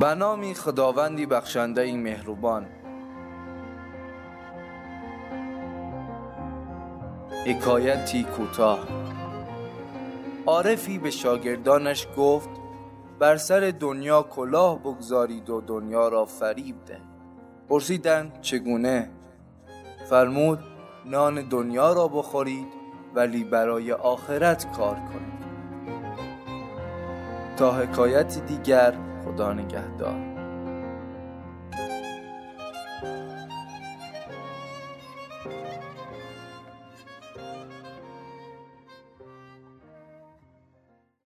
به نام خداوندی بخشنده مهربان. حکایتی کوتاه. عارفی به شاگردانش گفت بر سر دنیا کلاه بگذارید و دنیا را فریب ده پرسیدند چگونه؟ فرمود نان دنیا را بخورید. ولی برای آخرت کار کنید تا حکایتی دیگر خدا نگهدار.